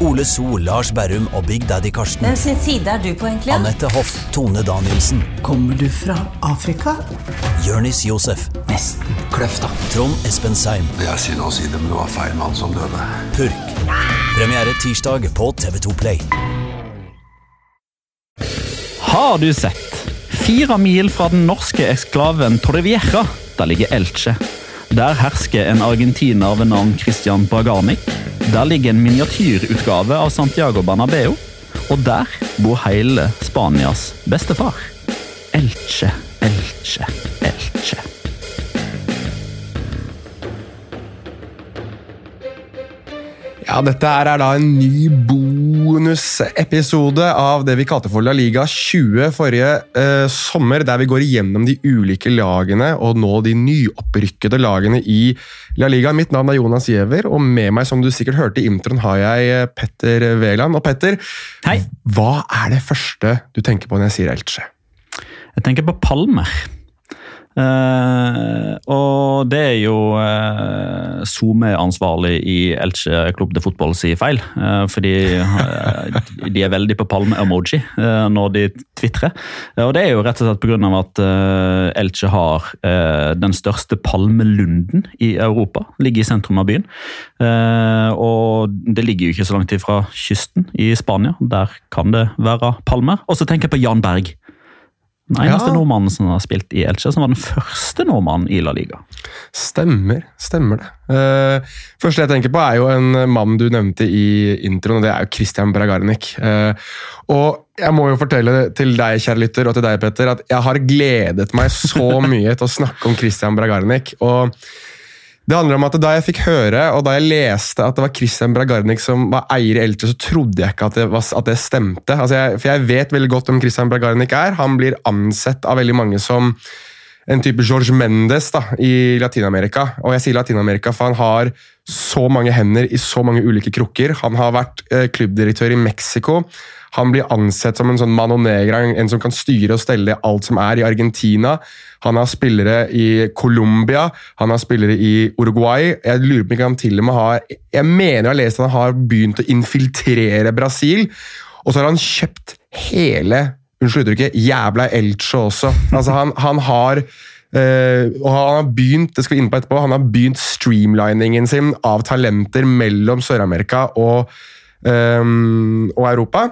Ole So, Lars Berrum og Big Daddy Karsten. Hvem sin side er du på, egentlig? Anette Hoff, Tone Danielsen, Kommer du fra Afrika? Jørnis Josef, Nesten. Kløfta. Trond Espen Seim. Det er synd å si det, men det var feil mann som døde. Purk. Premiere tirsdag på TV2 Play. Har du sett? Fire mil fra den norske eksklaven Torrevieja, der ligger Elche. Der hersker en argentiner ved navn Christian Bragarnik. Der ligger en miniatyrutgave av Santiago Bernabeu. Og der bor hele Spanias bestefar. Elche, Elche, Elche. Ja, Dette er da en ny bonusepisode av det vi kalte for La Liga 20 forrige eh, sommer, der vi går igjennom de ulike lagene og nå de nyopprykkede lagene i La Liga. Mitt navn er Jonas Giæver, og med meg, som du sikkert hørte i introen, har jeg eh, Petter Wæland. Og Petter, Hei. hva er det første du tenker på når jeg sier Elche? Jeg tenker på Palmer. Eh, og det er jo uh, SoMe ansvarlig i Elche Klubb de Fotball si feil. Uh, fordi eh, de er veldig på palme-emoji eh, når de tvitrer. Eh, og det er jo rett og slett pga. at uh, Elche har eh, den største palmelunden i Europa. Ligger i sentrum av byen. Eh, og det ligger jo ikke så langt ifra kysten i Spania. Der kan det være palmer. Og så tenker jeg på Jan Berg. Den eneste Ja. nordmannen som har spilt i Elche, som var den første nordmannen i La Liga. Stemmer, stemmer det. Uh, første jeg tenker på, er jo en mann du nevnte i introen, og det er jo Christian Bragarnik. Uh, og jeg må jo fortelle til deg, kjære lytter, og til deg, Petter, at jeg har gledet meg så mye til å snakke om Christian Bragarnik. og det handler om at Da jeg fikk høre, og da jeg leste at det var Christian Bragarnik som var eier i Eltre, så trodde jeg ikke at det, var, at det stemte. Altså jeg, for jeg vet veldig godt hvem Christian Bragarnik er. Han blir ansett av veldig mange som en type George Mendes da, i Latin-Amerika. Og jeg sier Latin-Amerika, for han har så mange hender i så mange ulike krukker. Han har vært eh, klubbdirektør i Mexico. Han blir ansett som en sånn mano negra, en, som kan styre og stelle alt som er i Argentina. Han har spillere i Colombia, han har spillere i Uruguay. Jeg lurer på om han til og med har Jeg mener jeg har lest at han har begynt å infiltrere Brasil. Og så har han kjøpt hele unnskyld uttrykket, jævla Elche også. Altså, han, han har Uh, og han har begynt det skal vi inn på etterpå, han har begynt streamliningen sin av talenter mellom Sør-Amerika og, um, og Europa.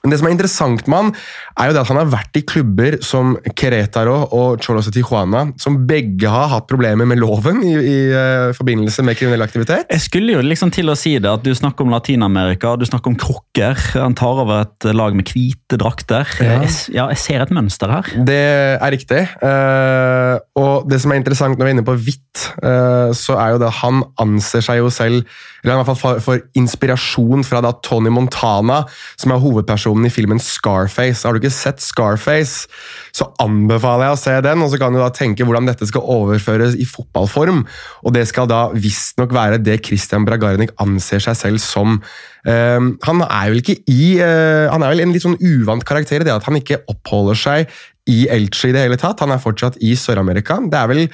Men det som er interessant med han, er jo det at han har vært i klubber som Querétaro og Cholos de Tijuana, som begge har hatt problemer med loven i, i uh, forbindelse med kriminell aktivitet. Jeg skulle jo liksom til å si det, at du snakker om Latin-Amerika, du snakker om krukker. Han tar over et lag med hvite drakter. Ja. Jeg, ja, jeg ser et mønster her. Det er riktig. Uh, og det som er interessant når vi er inne på hvitt, uh, så er jo det at han anser seg jo selv eller i hvert fall for, for inspirasjon fra da Tony Montana, som er hovedpersonen i filmen Scarface. Har du ikke sett Scarface, så anbefaler jeg å se den, og så kan du da tenke hvordan dette skal overføres i fotballform. Og det skal da visstnok være det Christian Bragarnik anser seg selv som. Um, han er vel ikke i uh, Han er vel en litt sånn uvant karakter i det at han ikke oppholder seg i Elche i det hele tatt. Han er fortsatt i Sør-Amerika. Det er vel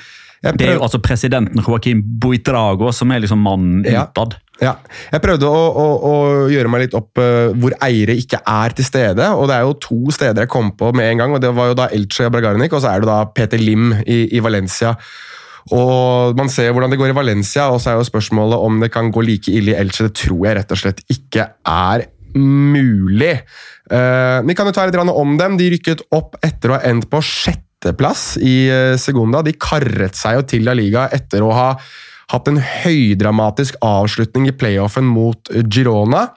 det er jo altså presidenten Joaquin Buitrago som er liksom mannen Ja. utad. Ja, Jeg prøvde å, å, å gjøre meg litt opp uh, hvor eiere ikke er til stede. og Det er jo to steder jeg kom på med en gang. og Det var jo da Elche og Bragarnik, og så er det da Peter Lim i, i Valencia. Og Man ser hvordan det går i Valencia, og så er jo spørsmålet om det kan gå like ille i Elche. Det tror jeg rett og slett ikke er mulig. Uh, vi kan jo ta litt om dem. De rykket opp etter å ha endt på sjetteplass i uh, Segunda. De karret seg jo til La Liga etter å ha hatt en høydramatisk avslutning i playoffen mot Girona.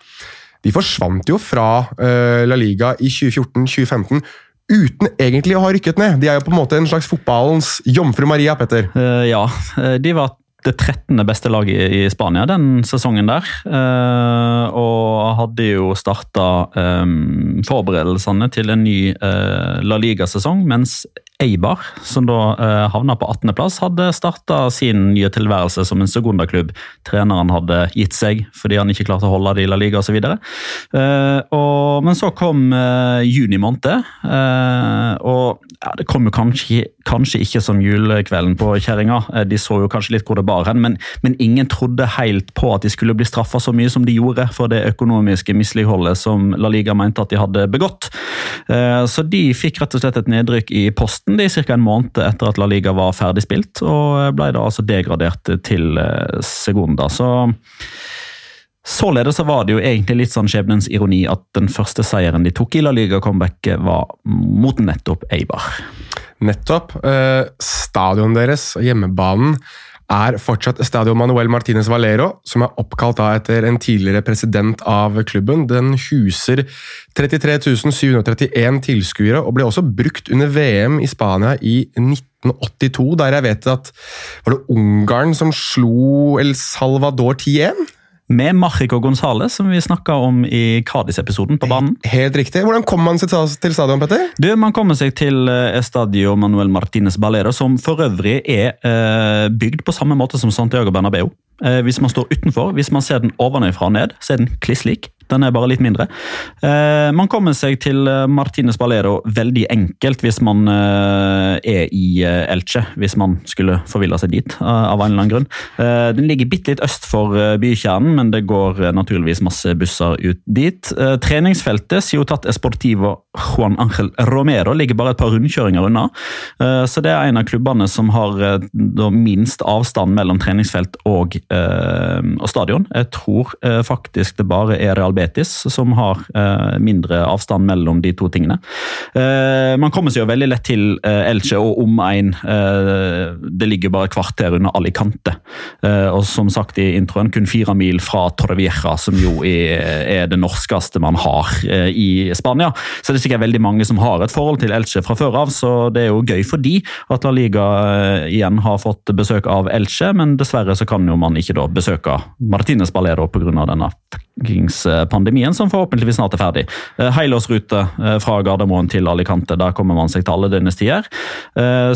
De forsvant jo fra uh, La Liga i 2014-2015 uten egentlig å ha rykket ned. De er jo på en måte en slags fotballens jomfru Maria, Petter. Eh, ja, eh, de var det 13. beste laget i Spania den sesongen der. Eh, og hadde jo starta forberedelsene til en ny La Liga-sesong, mens Eibar, som da uh, havna på 18.-plass, hadde starta sin nye tilværelse som en sekundaklubb. Treneren hadde gitt seg fordi han ikke klarte å holde det i La Liga osv. Uh, og, men så kom uh, juni måned, uh, og ja, det kom jo kanskje, kanskje ikke som julekvelden på kjerringa. de så jo kanskje litt hvor det bar hen, men, men ingen trodde helt på at de skulle bli straffa så mye som de gjorde for det økonomiske misligholdet som La Liga mente at de hadde begått. så de fikk rett og slett et nedrykk i posten de ca. en måned etter at La Liga var ferdig spilt, og ble da altså degradert til Segunda. Så Således så var det jo egentlig litt sånn skjebnens ironi at den første seieren de tok i La Liga-comebacket, var mot nettopp Eibar. Nettopp. Eh, stadion deres, hjemmebanen, er fortsatt Stadio Manuel Martinez Valero, som er oppkalt etter en tidligere president av klubben. Den huser 33 731 tilskuere, og ble også brukt under VM i Spania i 1982, der jeg vet at var det Ungarn som slo El Salvador 10-1? Med Marrico Gonzales, som vi snakka om i Cádiz-episoden på banen. Helt riktig. Hvordan kom man seg til stadion, Petter? Du, Man kommer seg til Estadio Manuel Martinez Balero, som for øvrig er eh, bygd på samme måte som Santiago Bernabeu. Eh, hvis man står utenfor, hvis man ser den ovenfra og ned, så er den kliss lik. Den er bare litt mindre. Eh, man kommer seg til Martine Balero veldig enkelt hvis man eh, er i eh, Elche, hvis man skulle forville seg dit av en eller annen grunn. Eh, den ligger bitte litt øst for bykjernen, men det går naturligvis masse busser ut dit. treningsfeltet Ciotat Esportivo Juan Angel Romero ligger bare et par rundkjøringer unna, så det er en av klubbene som har minst avstand mellom treningsfelt og, og stadion. Jeg tror faktisk det bare er Real Betis, som har eh, mindre avstand mellom de to tingene. Eh, man kommer seg jo veldig lett til eh, Elche og omegn. det ligger bare kvarter under Alicante. og som sagt i introen, kun fire mil fra Torrevieja, som jo er, det norskeste man har i Spania. Så det er sikkert veldig mange som har et forhold til Elche fra før av, så det er jo gøy for de at La Liga igjen har fått besøk av Elche, men dessverre så kan jo man ikke da besøke Martinez Balero pga. denne pandemien, som forhåpentligvis snart er ferdig. Helårsrute fra Gardermoen til Alicante, der kommer man seg til alle døgnets tider.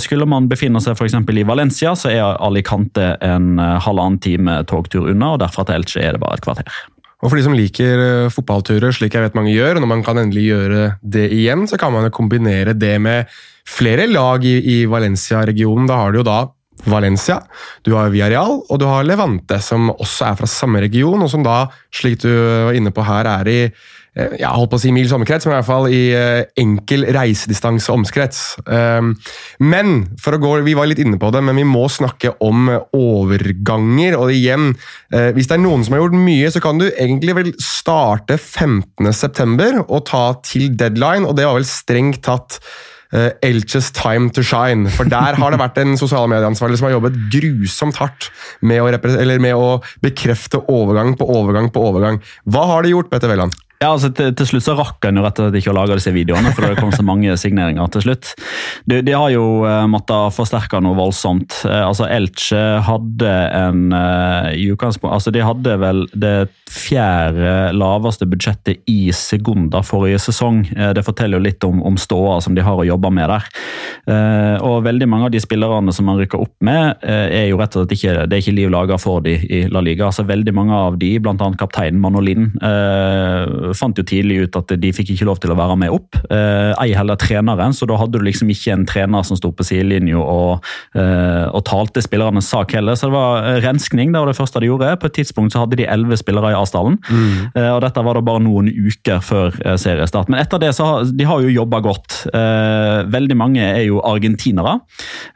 Skulle man befinne seg f.eks. i Valencia, så er Alicante en halvannen time togtur unna, og derfra til Elche er det bare et kvarter. Og for de som liker fotballturer, slik jeg vet mange gjør, og når man kan endelig gjøre det igjen, så kan man kombinere det med flere lag i, i Valencia-regionen. Da har du jo da Valencia, du har Villarreal og du har Levante, som også er fra samme region, og som da, slik du var inne på her, er i eh, jeg holdt på å si mils omkrets, men i hvert fall i eh, enkel reisedistanse omkrets. Um, men for å gå, Vi var litt inne på det, men vi må snakke om overganger. og igjen, eh, Hvis det er noen som har gjort mye, så kan du egentlig vel starte 15.9. og ta til deadline, og det var vel strengt tatt Elches time to shine. For der har det vært en sosiale medieansvarlig som har jobbet grusomt hardt med å, med å bekrefte overgang på overgang på overgang. Hva har de gjort, Petter Welland? Ja, altså til, til, slutt så rakk en jo rett og slett ikke å lage disse videoene, for det kom så mange signeringer til slutt. De, de har jo uh, måttet forsterke noe voldsomt. Uh, altså Elche hadde en uh, i utgangspunkt Altså de hadde vel det fjerde laveste budsjettet i sekunder forrige sesong. Uh, det forteller jo litt om, om ståa som de har å jobbe med der. og veldig mange av de spillerne som man rykker opp med, er jo rett og slett ikke det er ikke liv laga for de i La Liga. Altså Veldig mange av de, bl.a. kapteinen Manolin, fant jo tidlig ut at de fikk ikke lov til å være med opp. Eh, ei heller treneren, så da hadde du liksom ikke en trener som sto på sidelinja og, eh, og, talte spillernes sak heller. Så det var renskning, det var det første de gjorde. På et tidspunkt så hadde de elleve spillere i avstanden. Mm. Eh, og dette var da bare noen uker før eh, seriestart. Men etter det så har de har jo jobba godt. Eh, veldig mange er jo argentinere.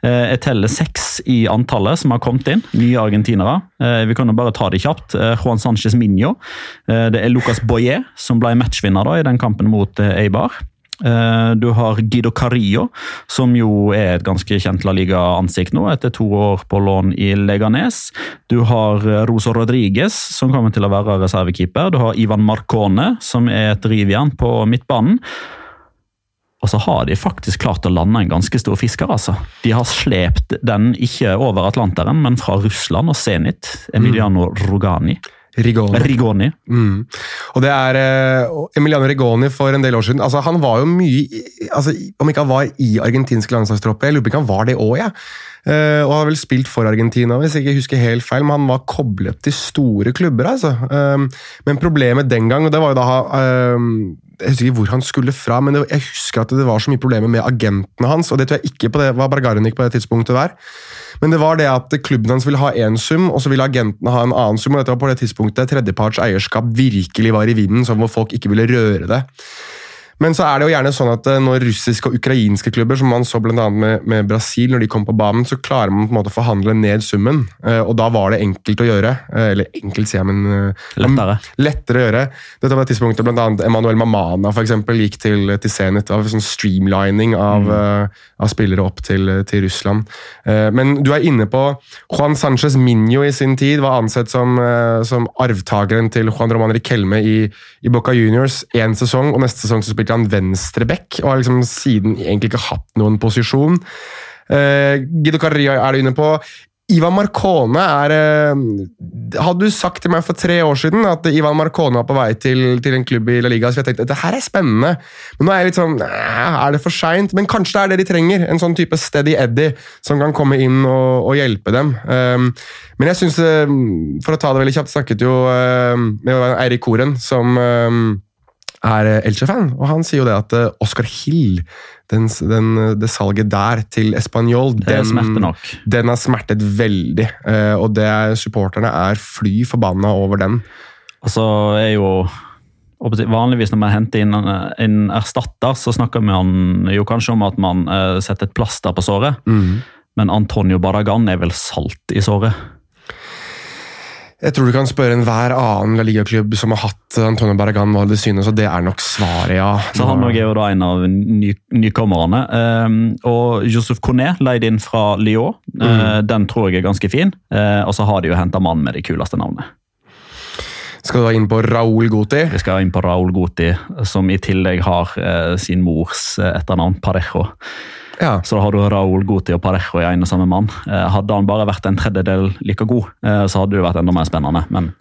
Eh, jeg teller seks i antallet som har kommet inn. Nye argentinere. vi kan jo bare ta det kjapt. Juan Sanchez Minho. det er Lucas Boyer som ble matchvinner da, i den kampen mot eh, Eibar. Eh, du har Guido Carillo, som jo er et ganske kjent La Liga-ansikt nå, etter to år på lån i Leganes. Du har eh, Rosa Rodriguez, som kommer til å være reservekeeper. Du har Ivan Marcone, som er et rivjern på midtbanen. Og så har de faktisk klart å lande en ganske stor fisker, altså. De har slept den ikke over Atlanteren, men fra Russland og Zenit. Emiliano Rogani. Rigoni. Rigoni. Mm. Og det er uh, Emiliano Rigoni for en del år siden. altså Han var jo mye altså Om ikke han var i argentinsk landslagstroppe, jeg lurer på ikke han var det òg, jeg. Ja. Uh, og har vel spilt for Argentina, hvis jeg ikke husker helt feil, men han var koblet til store klubber. altså. Uh, men problemet den gang, og det var jo da Jeg husker ikke hvor han skulle fra, men jeg husker at det var så mye problemer med agentene hans, og det tror jeg ikke på det, var Bargarnik på det tidspunktet der. Men det var det at klubben hans ville ha én sum, og så ville agentene ha en annen sum. og Dette var på det tidspunktet tredjeparts eierskap virkelig var i vinden, sånn hvor folk ikke ville røre det. Men så er det jo gjerne sånn at eh, når russiske og ukrainske klubber, som man så bl.a. Med, med Brasil, når de kom på banen, så klarer man på en måte å forhandle ned summen. Eh, og da var det enkelt å gjøre. Eh, eller enkelt, sier jeg, men lettere. lettere å gjøre. Dette var tidspunktet bl.a. Emanuel Mamana for eksempel, gikk til, til Zenit. Det var sånn streamlining av, mm. av spillere opp til, til, Russland. Men du er inne på Juan Sanchez Minho i sin tid var ansett som, som arvtakeren til Juan Roman Riquelme i, i Boca Juniors én sesong, og neste sesong så spilte spilte han venstreback og har liksom siden egentlig ikke hatt noen posisjon. Uh, Guido Carrillo er du inne på. Ivan Marcone er uh, Hadde du sagt til meg for tre år siden at Ivan Marcone var på vei til, til en klubb i La Liga, så jeg tenkte at det her er spennende. Men nå er jeg litt sånn Er det for seint? Men kanskje det er det de trenger. En sånn type steady Eddie som kan komme inn og, og hjelpe dem. Um, men jeg syns, uh, for å ta det veldig kjapt, snakket jo med Eirik Koren, som um, er eh, Elche-fan, og han sier jo det at eh, Oscar Hill, den, den, det salget der til Español, den, den, har smertet veldig. Eh, og det supporterne er fly forbanna over den. Altså er jo Vanligvis når man henter inn en erstatter, så snakker man jo kanskje om at man setter et plaster på såret. Mm. Men Antonio Barragan er vel salt i såret? Jeg tror du kan spørre enhver annen La Liga-klubb som har hatt Antonio Barragan hva det synes, og det er nok svaret, ja. Så Han er jo da en av ny, nykommerne. Um, og Josef Coné, leid inn fra Lyon. Mm. Uh, den tror jeg er ganske fin. Uh, og så har de jo henta mannen med det kuleste navnet. Skal du da inn på Raoul Goti? Vi skal inn på Raoul Goti, som i tillegg har uh, sin mors etternavn, Parejo. Ja. Så da har du Raúl Goti og Parejo i en og samme mann. Eh, hadde han bare vært en tredjedel like god, eh, så hadde det vært enda mer spennende. Men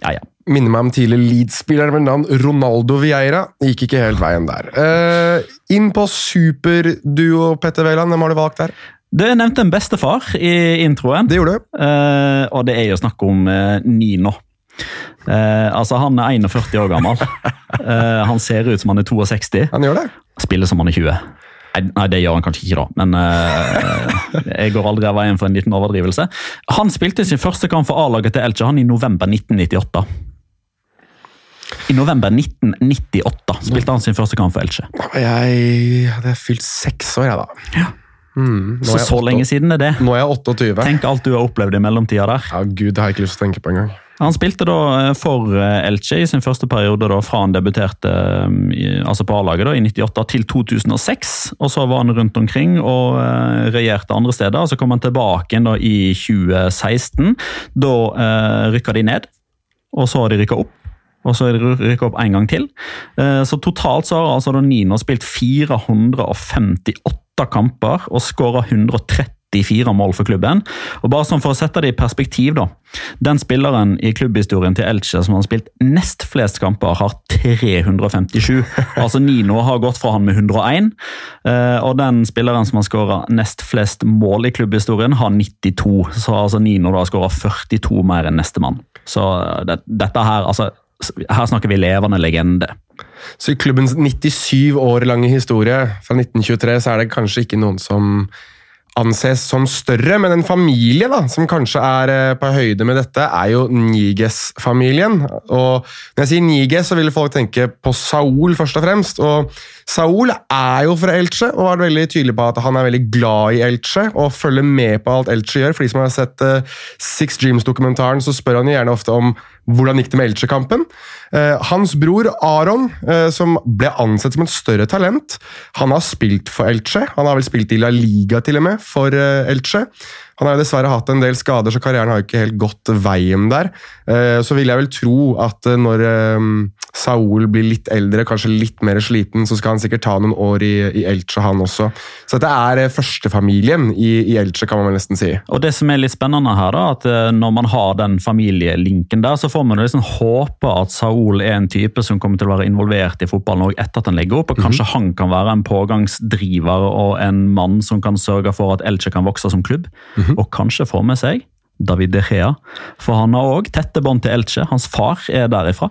ja, ja. Minner meg om tidligere Leeds-spiller med navn Ronaldo Vieira. Gikk ikke helt veien der. Eh, inn på superduo, Petter Wæland. Hvem har du valgt der? Du nevnte en bestefar i introen. Det gjorde du. Eh, og det er jo snakk om eh, Nino. altså, han er 41 år gammel. han ser ut som han er 62. Han gjør det. Spiller som han er 20. Nei, det gjør han kanskje ikke, da. Men uh, jeg går aldri av veien for en liten overdrivelse. Han spilte sin første kamp for A-laget til Elche han i november 1998. I november 1998 spilte han sin første kamp for Elche. Jeg hadde fylt seks år, jeg, da. Mm, Så så 8... lenge siden er det. Nå er jeg 28. Tenk alt du har opplevd i mellomtida der. Ja, Gud, det har jeg ikke lyst til å tenke på engang. Han spilte da eh, for eh, Elche i sin første periode da, fra han debuterte eh, altså på A-laget i 98 til 2006. og Så var han rundt omkring og regjerte andre steder. og Så kom han tilbake da i 2016. Da eh, rykka de ned, og så har de rykka opp. Og så rykka opp en gang til. Så totalt så har altså Nino spilt 458 kamper og skåra 134 mål for klubben. Og bare sånn For å sette det i perspektiv, da. Den spilleren i klubbhistorien til Elche som har spilt nest flest kamper, har 357. Altså Nino har gått fra han med 101. eh, Og den spilleren som har skåra nest flest mål i klubbhistorien, har 92. Så altså Nino da har skåra 42 mer enn nestemann. Så eh, det, dette her, altså Her snakker vi levende legende. Så i klubbens 97 år lange historie fra 1923 så er det kanskje ikke noen som anses som større, men en familie da, som kanskje er eh, på høyde med dette, er jo Niges-familien. Og Når jeg sier Niges, så vil folk tenke på Saul først og fremst. og Saul er jo fra Elche og har vært veldig tydelig på at han er veldig glad i Elche og følger med på alt Elche gjør. For de som har sett eh, Six Dreams-dokumentaren, så spør han jo gjerne ofte om hvordan gikk det med Elche-kampen. Eh, hans bror Aron, eh, som ble ansett som et større talent, han har spilt for Elche. Han har vel spilt i La Liga til og med for eh, Elche. Han har jo dessverre hatt en del skader, så karrieren har jo ikke helt gått veien der. Så vil jeg vel tro at når Saul blir litt eldre, kanskje litt mer sliten, så skal han sikkert ta noen år i, i Elche, han også. Så dette er førstefamilien i, i Elche, kan man nesten si. Og det som er litt spennende her, da, at når man har den familielinken der, så får man jo liksom håpe at Saul er en type som kommer til å være involvert i fotballen også etter at han legger opp, og kanskje han kan være en pågangsdriver og en mann som kan sørge for at Elche kan vokse som klubb, og kanskje få med seg David De Gea, for han har òg tette bånd til Elche. Hans far er derifra.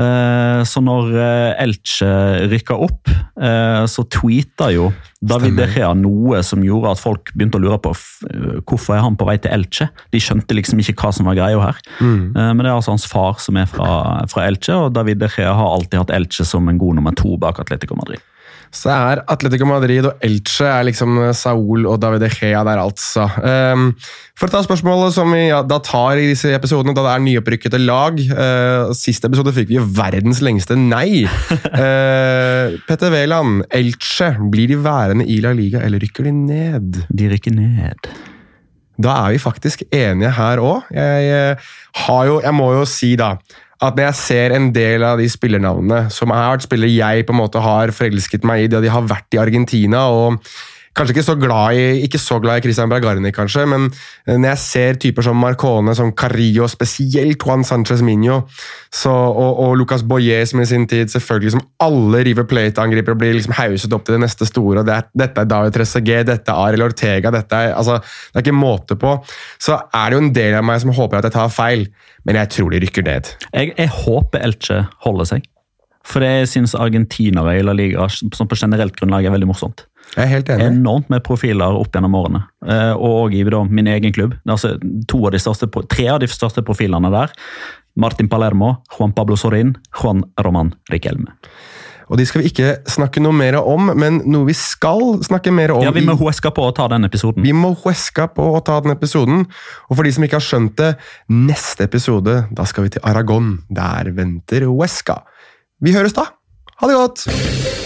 Eh, Så når eh, Elche rykka opp, eh, så tweeta jo David De Gea noe som gjorde at folk begynte å lure på hvorfor er han på vei til Elche. De skjønte liksom ikke hva som var greia her. Mm. Men det er altså hans far som er fra, fra Elche, og David De Gea har alltid hatt Elche som en god nummer to bak Atletico Madrid. Så er Atletico Madrid og Elche er liksom Saul og David Gea der, altså. Um, for å ta spørsmålet som vi ja, da tar i disse episodene, da det er nyopprykkede lag uh, Siste episode fikk vi verdens lengste nei. Uh, Petter Wæland, Elche, blir de værende i La Liga, eller rykker de ned? De rykker ned. Da er vi faktisk enige her òg. Jeg, jeg, har jo, jeg må jo si, da at når jeg ser en del av de spillernavnene som har vært spillere jeg på en måte har forelsket meg i, de har vært i Argentina og Kanskje ikke så glad i ikke så glad i Christian Bragarni, kanskje, men når jeg ser typer som Marcone, som Carrillo, spesielt Juan Sanchez Minho og, og Lucas Boyer, som i sin tid selvfølgelig som alle River Plate-angripere blir liksom hauset opp til det neste store. og det er, Dette er David Trezeguet, dette er Ariel Ortega dette er, altså, Det er ikke måte på. Så er det jo en del av meg som håper at jeg tar feil, men jeg tror de rykker ned. Jeg, jeg håper Elche holder seg. For jeg syns argentinere i La Liga som på generelt grunnlag er veldig morsomt. Enormt med profiler opp gjennom årene. Eh, Og i da, min egen klubb. Altså, av de største, tre av de største profilene der. Martin Palermo, Juan Pablo Sorin, Juan Roman Riquelme. Og de skal vi ikke snakke noe mer om, men noe vi skal snakke mer om Ja, Vi må hueske på å ta den episoden. Vi må hueske på å ta den episoden. Og for de som ikke har skjønt det, neste episode, da skal vi til Aragon. Der venter Huesca. Vi høres da. Ha det godt!